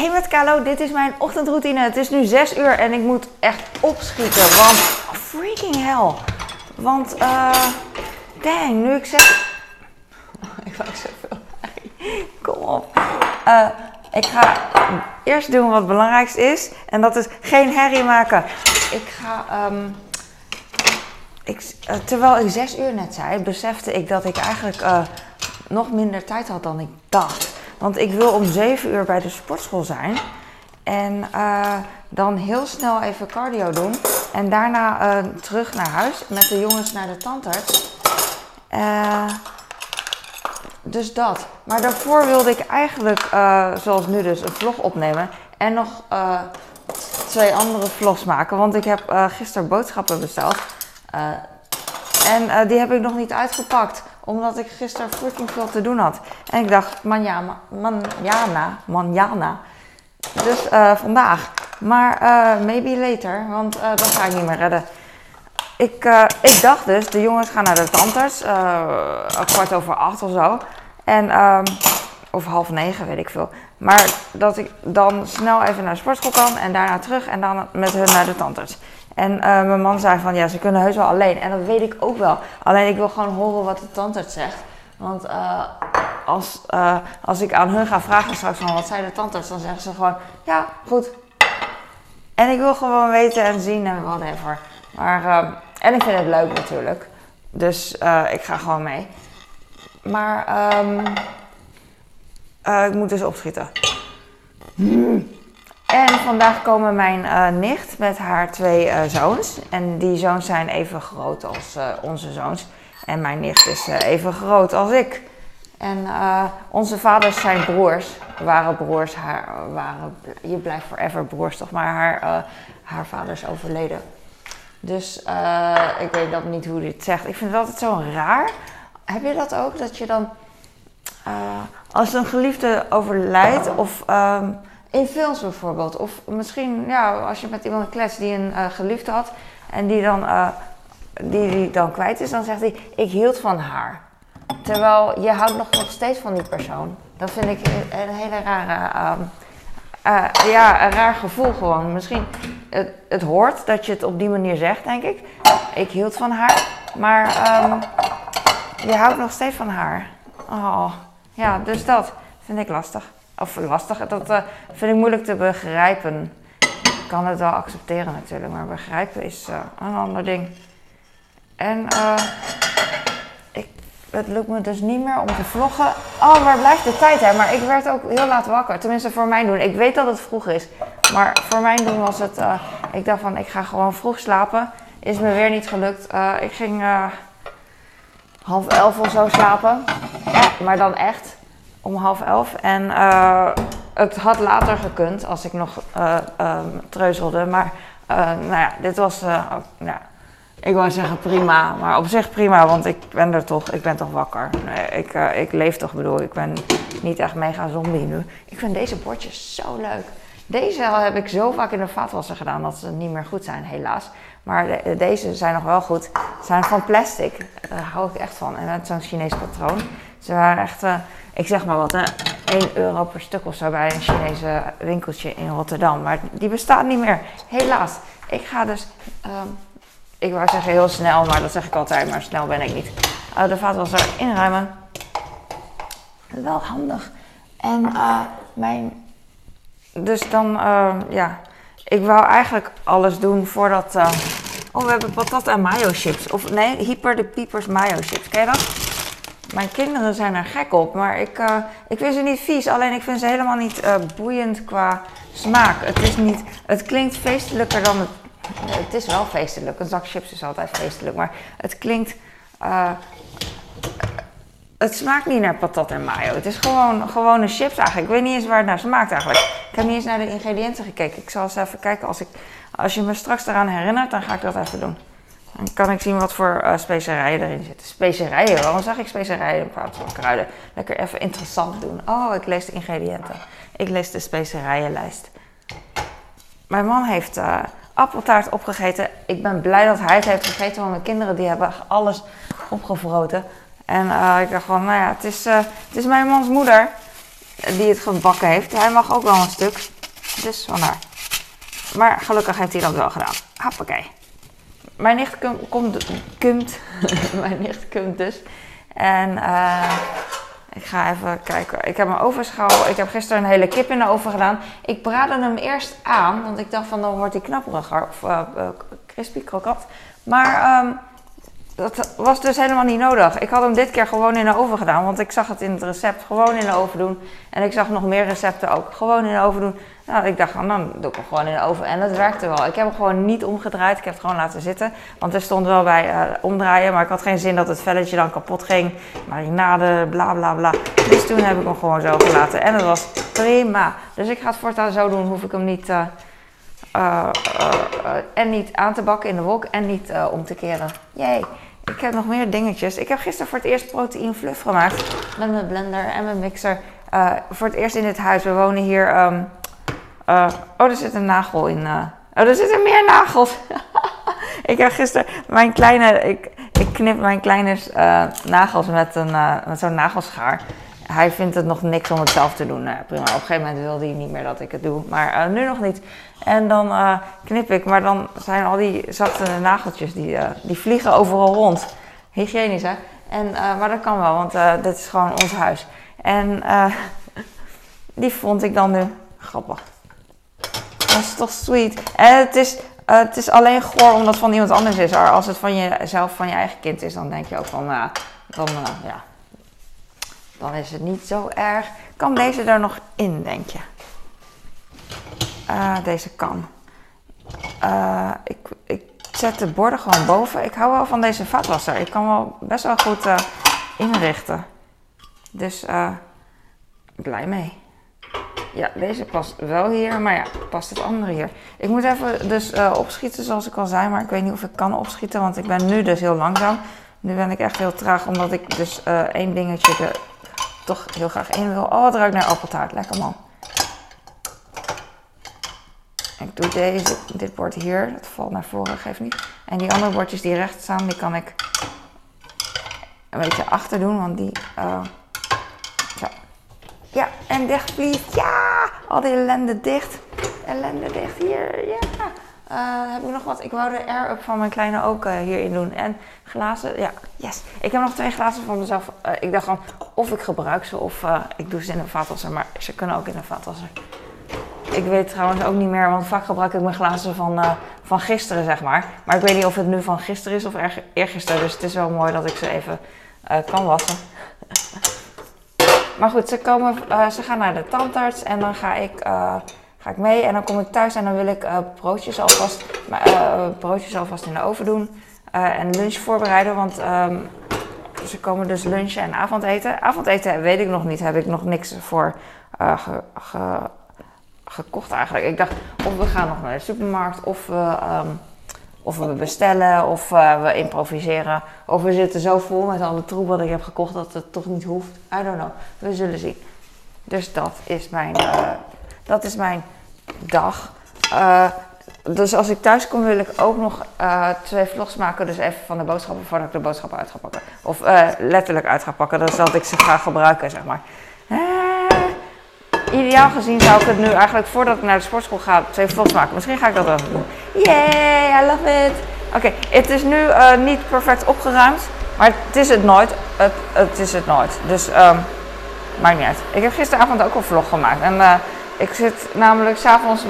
Hey met Kalo, dit is mijn ochtendroutine. Het is nu 6 uur en ik moet echt opschieten. Want freaking hell. Want eh dang, nu ik zeg. ik maak zoveel. Kom op. Eh, ik ga eerst doen wat het belangrijkste is. En dat is geen herrie maken. Ik ga. eh, terwijl ik 6 uur net zei, besefte ik dat ik eigenlijk nog minder tijd had dan ik dacht. Want ik wil om 7 uur bij de sportschool zijn. En eh, dan heel snel even cardio doen. En daarna eh, terug naar huis met de jongens naar de tandarts. Eh, dus dat. Maar daarvoor wilde ik eigenlijk, zoals nu dus, een vlog opnemen. En nog twee andere vlogs maken. Want ik heb gisteren boodschappen besteld. En die heb ik nog niet uitgepakt. Omdat ik gisteren freaking veel te doen had. En ik dacht, manjana, manjana. Dus eh, vandaag. Maar eh, maybe later, want eh, dat ga ik niet meer redden. Ik, ik dacht dus, de jongens gaan naar de tandarts. kwart over acht of zo. En, ehm, of half negen, weet ik veel. Maar dat ik dan snel even naar de sportschool kan en daarna terug en dan met hun naar de tandarts. En eh, mijn man zei van ja, ze kunnen heus wel alleen. En dat weet ik ook wel. Alleen ik wil gewoon horen wat de tandarts zegt. Want eh, als, eh, als ik aan hun ga vragen straks van wat zei de tandarts, dan zeggen ze gewoon ja, goed. En ik wil gewoon weten en zien en whatever. Maar, en ik vind het leuk natuurlijk. Dus ik ga gewoon mee. Maar ehm, eh, ik moet dus opschieten. En vandaag komen mijn eh, nicht met haar twee eh, zoons. En die zoons zijn even groot als eh, onze zoons. En mijn nicht is even groot als ik. En onze vaders zijn broers. Waren broers. Haar, waren, je blijft forever broers toch? Maar haar, haar vader is overleden. Dus ik weet dat niet hoe dit zegt. Ik vind het altijd zo raar. Heb je dat ook? Dat je dan als een geliefde overlijdt, of ehm, in films bijvoorbeeld, of misschien ja, als je met iemand kletst die een eh, geliefde had en die dan, eh, die, die dan kwijt is, dan zegt hij: Ik hield van haar. Terwijl je houdt nog, steeds van die persoon. Dat vind ik een, een hele rare. ehm, eh, ja, een raar gevoel gewoon. Misschien, het, het hoort dat je het op die manier zegt, denk ik. Ik hield van haar, maar ehm, je houdt nog steeds van haar. Oh, ja, dus dat vind ik lastig. Of lastig, dat eh, vind ik moeilijk te begrijpen. Ik kan het wel accepteren natuurlijk, maar begrijpen is eh, een ander ding. En eh, ik, het lukt me dus niet meer om te vloggen. Oh, waar blijft de tijd hè? Maar ik werd ook heel laat wakker. Tenminste voor mijn doen. Ik weet dat het vroeg is. Maar voor mijn doen was het... ik dacht van, ik ga gewoon vroeg slapen. Is me weer niet gelukt. Ik ging... half elf of zo slapen. Maar dan echt om half elf. En eh, het had later gekund als ik nog ehm, treuzelde. Maar eh, nou ja, dit was, ja, ik wou zeggen prima. Maar op zich prima, want ik ben er toch, ik ben toch wakker. Ik, ik leef toch, bedoel, ik ben niet echt mega zombie nu. Ik vind deze bordjes zo leuk. Deze heb ik zo vaak in de vaatwasser gedaan dat ze niet meer goed zijn, helaas. Maar de- deze zijn nog wel goed. Ze zijn van plastic. Daar hou ik echt van. En met zo'n Chinees patroon. Ze waren echt, ik zeg maar wat, hè, 1 euro per stuk of zo bij een Chinese winkeltje in Rotterdam. Maar die bestaat niet meer. Helaas. Ik ga dus, ehm, ik wou zeggen heel snel, maar dat zeg ik altijd, maar snel ben ik niet. Eh, de vaatwasser inruimen. Wel handig. En eh, mijn dus dan, eh, ja. Ik wou eigenlijk alles doen voordat. eh, Oh, we hebben patat en mayo chips. Of nee, Hyper de Piepers mayo chips. Ken je dat? Mijn kinderen zijn er gek op, maar ik, eh, ik vind ze niet vies. Alleen ik vind ze helemaal niet eh, boeiend qua smaak. Het is niet. Het klinkt feestelijker dan het. Het is wel feestelijk. Een zak chips is altijd feestelijk, maar het klinkt. eh, het smaakt niet naar patat en mayo. Het is gewoon gewone chips eigenlijk. Ik weet niet eens waar het naar smaakt eigenlijk. Ik heb niet eens naar de ingrediënten gekeken. Ik zal eens even kijken. Als, ik, als je me straks eraan herinnert, dan ga ik dat even doen. Dan kan ik zien wat voor eh, specerijen erin zitten. Specerijen? Waarom zeg ik specerijen in plaats van kruiden? Lekker even interessant doen. Oh, ik lees de ingrediënten. Ik lees de specerijenlijst. Mijn man heeft eh, appeltaart opgegeten. Ik ben blij dat hij het heeft gegeten, want mijn kinderen die hebben alles opgevroten. En eh, ik dacht van, nou ja, het is, het is mijn mans moeder. die het gebakken heeft. Hij mag ook wel een stuk. Dus vandaar. Maar gelukkig heeft hij dat wel gedaan. Hoppakee. Mijn nicht komt, komt, mijn nicht komt dus. En uh, ik ga even kijken. Ik heb mijn ovenschaal. Ik heb gisteren een hele kip in de oven gedaan. Ik braadde hem eerst aan, want ik dacht van dan wordt hij knapperiger of uh, crispy krokant. Maar um, dat was dus helemaal niet nodig. Ik had hem dit keer gewoon in de oven gedaan, want ik zag het in het recept gewoon in de oven doen. En ik zag nog meer recepten ook gewoon in de oven doen. Nou, ik dacht, dan doe ik hem gewoon in de oven. En dat werkte wel. Ik heb hem gewoon niet omgedraaid. Ik heb het gewoon laten zitten. Want er stond wel bij uh, omdraaien, maar ik had geen zin dat het velletje dan kapot ging. Marinade, bla bla bla. Dus toen heb ik hem gewoon zo gelaten. En dat was prima. Dus ik ga het voortaan zo doen. Hoef ik hem niet... Uh, uh, en niet aan te bakken in de wok en niet om te keren. Jee. Ik heb nog meer dingetjes. Ik heb gisteren voor het eerst proteïne fluff gemaakt. Met mijn blender en mijn mixer. Uh, voor het eerst in dit huis. We wonen hier. Um, uh, oh, er zit een nagel in. Uh, oh, er zitten meer nagels. ik heb gisteren mijn kleine. Ik, ik knip mijn kleine nagels met, een, met zo'n nagelschaar. Hij vindt het nog niks om het zelf te doen. prima. Op een gegeven moment wilde hij niet meer dat ik het doe. Maar nu nog niet. En dan uh, knip ik, maar dan zijn al die zachte nageltjes, die, die vliegen overal rond. Hygiënisch, hè? En, maar dat kan wel, want dit is gewoon ons huis. En die vond ik dan nu grappig. Dat is toch sweet. En het is, het is alleen goor omdat het van iemand anders is. Maar als het van jezelf, van je eigen kind is, dan denk je ook van, dan, ja, dan is het niet zo erg. Kan deze er nog in, denk je? Uh, deze kan. Uh, ik, ik zet de borden gewoon boven. Ik hou wel van deze vaatwasser. Ik kan wel best wel goed uh, inrichten. Dus blij mee. Ja, deze past wel hier, maar ja, past het andere hier. Ik moet even dus opschieten zoals ik al zei, maar ik weet niet of ik kan opschieten, want ik ben nu dus heel langzaam. Nu ben ik echt heel traag, omdat ik dus één dingetje toch heel graag in wil. Oh, het ruikt naar appeltaart. Lekker man. Ik doe deze, dit bord hier, dat valt naar voren, geeft niet. En die andere bordjes die recht staan, die kan ik een beetje achter doen, want die... Uh. Ja, en dicht please. Ja! Al die ellende dicht. Ellende dicht hier, ja. Uh, heb ik nog wat? Ik wou de air-up van mijn kleine ook uh, hierin doen. En glazen, ja, yes. Ik heb nog twee glazen van mezelf. Uh, ik dacht van, of ik gebruik ze of ik doe ze in een vaatwasser. Maar ze kunnen ook in een vaatwasser. Ik weet trouwens ook niet meer, want vaak gebruik ik mijn glazen van, van gisteren, zeg maar. Maar ik weet niet of het nu van gisteren is of eergisteren. Dus het is wel mooi dat ik ze even kan wassen. maar goed, ze, komen, ze gaan naar de tandarts en dan ga ik, ga ik mee. En dan kom ik thuis en dan wil ik broodjes, alvast, broodjes alvast in de oven doen. en lunch voorbereiden, want um, ze komen dus lunchen en avondeten. Avondeten weet ik nog niet, heb ik nog niks voor ge, ge gekocht eigenlijk. Ik dacht, of we gaan nog naar de supermarkt, of we, um, of we bestellen, of we improviseren. Of we zitten zo vol met alle troep wat ik heb gekocht dat het toch niet hoeft. I don't know. We zullen zien. Dus dat is mijn, dat is mijn dag. Uh, dus als ik thuis kom wil ik ook nog twee vlogs maken. Dus even van de boodschappen voordat ik de boodschappen uit ga pakken. Of letterlijk uit ga pakken. Dus dat ik ze ga gebruiken, zeg maar ideaal gezien zou ik het nu eigenlijk voordat ik naar de sportschool ga twee vlogs maken. Misschien ga ik dat wel doen. Yay, I love it. Oké, het is nu niet perfect opgeruimd, maar het is het nooit. Het, het is het nooit. Dus um, maakt niet uit. Ik heb gisteravond ook een vlog gemaakt. En ik zit namelijk s'avonds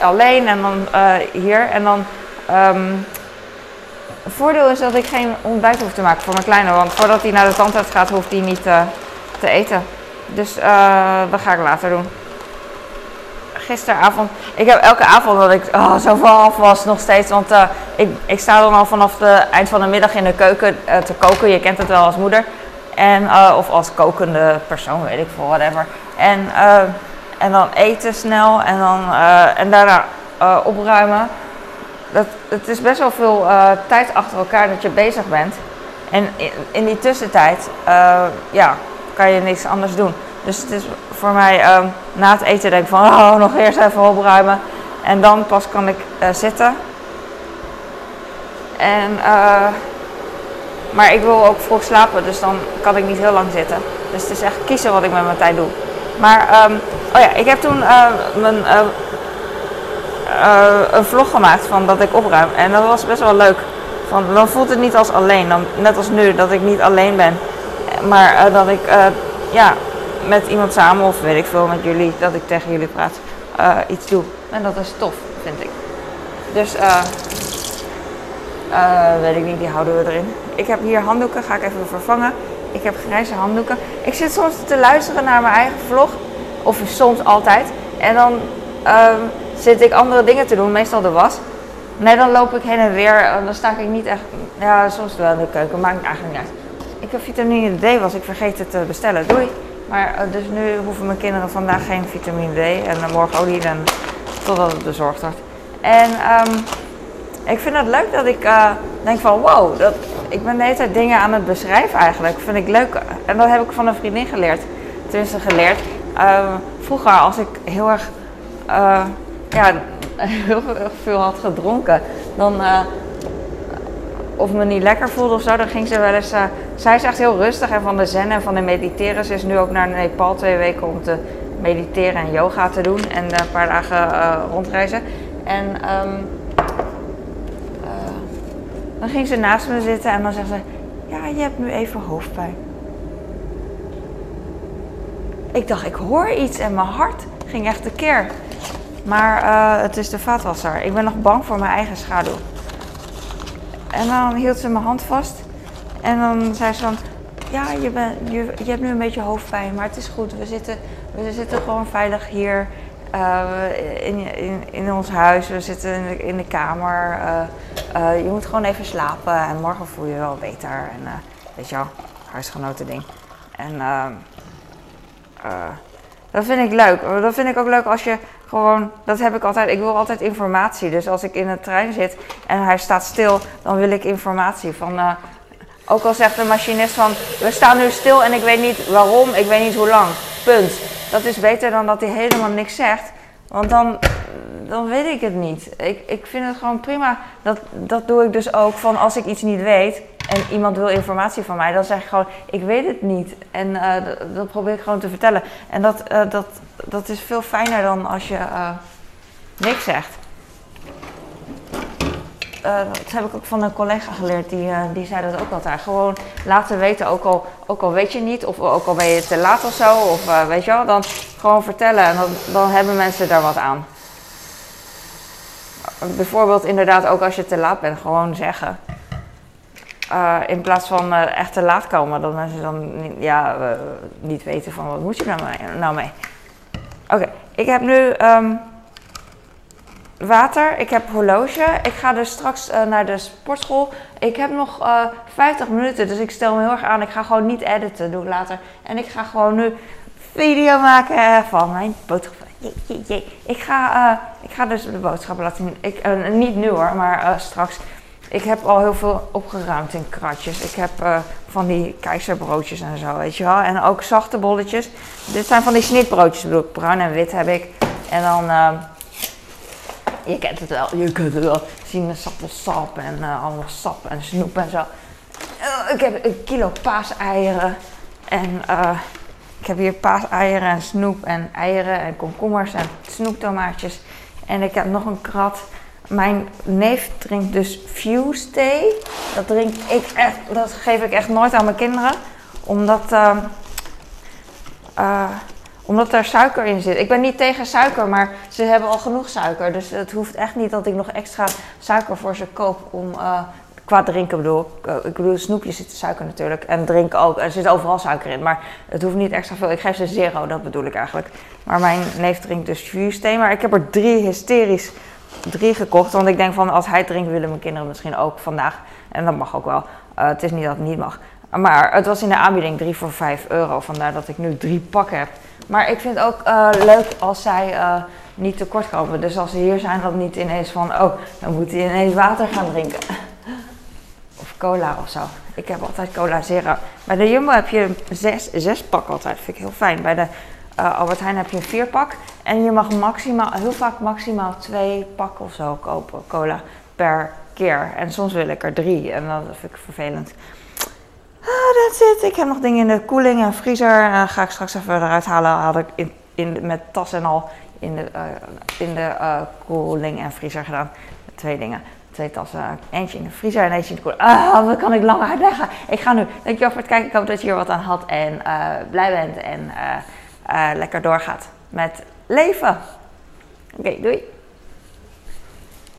alleen en dan uh, hier. En dan. Um, het voordeel is dat ik geen ontbijt hoef te maken voor mijn kleine. Want voordat hij naar de tandarts gaat, hoeft hij niet te eten. Dus uh, dat ga ik later doen. Gisteravond, ik heb elke avond dat ik oh, zo af was nog steeds. Want ik, ik sta dan al vanaf het eind van de middag in de keuken te koken. Je kent het wel als moeder. En, of als kokende persoon, weet ik veel, whatever. En, en dan eten snel en, dan, en daarna opruimen. Dat, het is best wel veel tijd achter elkaar dat je bezig bent. En in, in die tussentijd, ja, kan je niks anders doen. Dus het is voor mij um, na het eten denk ik van oh, nog eerst even opruimen. En dan pas kan ik zitten. En, maar ik wil ook vroeg slapen, dus dan kan ik niet heel lang zitten. Dus het is echt kiezen wat ik met mijn tijd doe. Maar, ehm, oh ja, ik heb toen uh, mijn, uh, een vlog gemaakt van dat ik opruim. En dat was best wel leuk. Van, dan voelt het niet als alleen. Dan, net als nu, dat ik niet alleen ben. Maar dat ik ja, met iemand samen of weet ik veel, met jullie, dat ik tegen jullie praat, iets doe. En dat is tof, vind ik. Dus, eh weet ik niet, die houden we erin. Ik heb hier handdoeken, ga ik even vervangen. Ik heb grijze handdoeken. Ik zit soms te luisteren naar mijn eigen vlog. Of soms altijd. En dan uh, zit ik andere dingen te doen, meestal de was. Nee, dan loop ik heen en weer. Dan sta ik niet echt. Ja, soms wel in de keuken, maakt eigenlijk niet uit. Ik heb vitamine D, was ik vergeten te bestellen. Doei. Maar uh, dus nu hoeven mijn kinderen vandaag geen vitamine D. En morgen ook niet. En totdat het bezorgd wordt. En um, ik vind het leuk dat ik uh, denk van wow, dat, ik ben de hele tijd dingen aan het beschrijven eigenlijk. Vind ik leuk. En dat heb ik van een vriendin geleerd. Tenminste geleerd. Uh, vroeger als ik heel erg uh, ja, heel veel had gedronken, dan of me niet lekker voelde of zo, dan ging ze wel eens. zij is echt heel rustig en van de zen en van de mediteren. Ze is nu ook naar Nepal twee weken om te mediteren en yoga te doen en een paar dagen rondreizen. En um, dan ging ze naast me zitten en dan zegt ze: Ja, je hebt nu even hoofdpijn. Ik dacht, ik hoor iets en mijn hart ging echt tekeer. Maar uh, het is de vaatwasser. Ik ben nog bang voor mijn eigen schaduw. En dan hield ze mijn hand vast. En dan zei ze van, ja, je, je, je hebt nu een beetje hoofdpijn, maar het is goed. We zitten, we zitten gewoon veilig hier uh, in, in, in ons huis. We zitten in de, kamer. Uh, uh, je moet gewoon even slapen en morgen voel je je wel beter. En weet je wel, huisgenoten ding. En uh, dat vind ik leuk. Dat vind ik ook leuk als je gewoon, dat heb ik altijd, ik wil altijd informatie. Dus als ik in een trein zit en hij staat stil, dan wil ik informatie van... ook al zegt de machinist van, we staan nu stil en ik weet niet waarom, ik weet niet hoe lang. Punt. Dat is beter dan dat hij helemaal niks zegt. Want dan, dan weet ik het niet. Ik, ik vind het gewoon prima. Dat, dat doe ik dus ook van als ik iets niet weet en iemand wil informatie van mij, dan zeg ik gewoon: Ik weet het niet. En uh, dat probeer ik gewoon te vertellen. En dat, uh, dat, dat is veel fijner dan als je uh, niks zegt. Dat heb ik ook van een collega geleerd, die, die zei dat ook altijd. Gewoon laten weten, ook al, ook al weet je niet, of ook al ben je te laat of zo, of weet je wel, dan gewoon vertellen. En dan, dan hebben mensen daar wat aan bijvoorbeeld inderdaad ook als je te laat bent, gewoon zeggen. In plaats van echt te laat komen, dat mensen dan niet, ja, niet weten van wat moet je nou mee. Nou mee. Oké, ik heb nu um, water, ik heb horloge. Ik ga dus straks naar de sportschool. Ik heb nog 50 minuten, dus ik stel me heel erg aan. Ik ga gewoon niet editen, doe ik later. En ik ga gewoon nu video maken van mijn boodschap ik ga, uh, ik ga dus de boodschappen laten zien. Ik, niet nu hoor, maar straks. Ik heb al heel veel opgeruimd in kratjes. Ik heb van die keizerbroodjes en zo, weet je wel. En ook zachte bolletjes. Dit zijn van die snitbroodjes, bedoel ik. Bruin en wit heb ik. En dan, je kent het wel, je kunt het wel. Sinaasappelsap en allemaal sap en snoep en zo. ik heb een kilo paaseieren. En ik heb hier paaseieren en snoep en eieren en komkommers en snoeptomaatjes. En ik heb nog een krat. Mijn neef drinkt dus Fuse thee. Dat drink ik echt, dat geef ik echt nooit aan mijn kinderen. Omdat, uh, omdat er suiker in zit. Ik ben niet tegen suiker, maar ze hebben al genoeg suiker. Dus het hoeft echt niet dat ik nog extra suiker voor ze koop om uh, Qua drinken bedoel ik. Ik bedoel, snoepjes zit suiker natuurlijk. En drinken ook. Er zit overal suiker in. Maar het hoeft niet extra veel. Ik geef ze zero, dat bedoel ik eigenlijk. Maar mijn neef drinkt dus vuursteen. Maar ik heb er drie hysterisch drie gekocht. Want ik denk van als hij drinkt willen mijn kinderen misschien ook vandaag. En dat mag ook wel. Uh, het is niet dat het niet mag. Maar het was in de aanbieding 3 voor 5 euro. Vandaar dat ik nu drie pakken heb. Maar ik vind het ook uh, leuk als zij uh, niet tekort komen. Dus als ze hier zijn, dan niet ineens van... Oh, dan moet hij ineens water gaan drinken cola of zo. Ik heb altijd cola zero. Bij de Jumbo heb je zes, zes pak altijd. Vind ik heel fijn. Bij de uh, Albert Heijn heb je een vier pak. En je mag maximaal, heel vaak maximaal twee pakken of zo kopen. Cola per keer. En soms wil ik er drie. En dat vind ik vervelend. Ah, that's it. Ik heb nog dingen in de koeling en vriezer. Uh, ga ik straks even eruit halen. Had ik in, in, met tas en al in de, uh, in de uh, koeling en vriezer gedaan. Twee dingen. Twee tassen. Eentje in de vriezer en eentje in de koeling. Ah, wat kan ik lang uitleggen? Ik ga nu. Dankjewel voor het kijken. Ik hoop dat je hier wat aan had en blij bent en lekker doorgaat met leven. Oké, doei.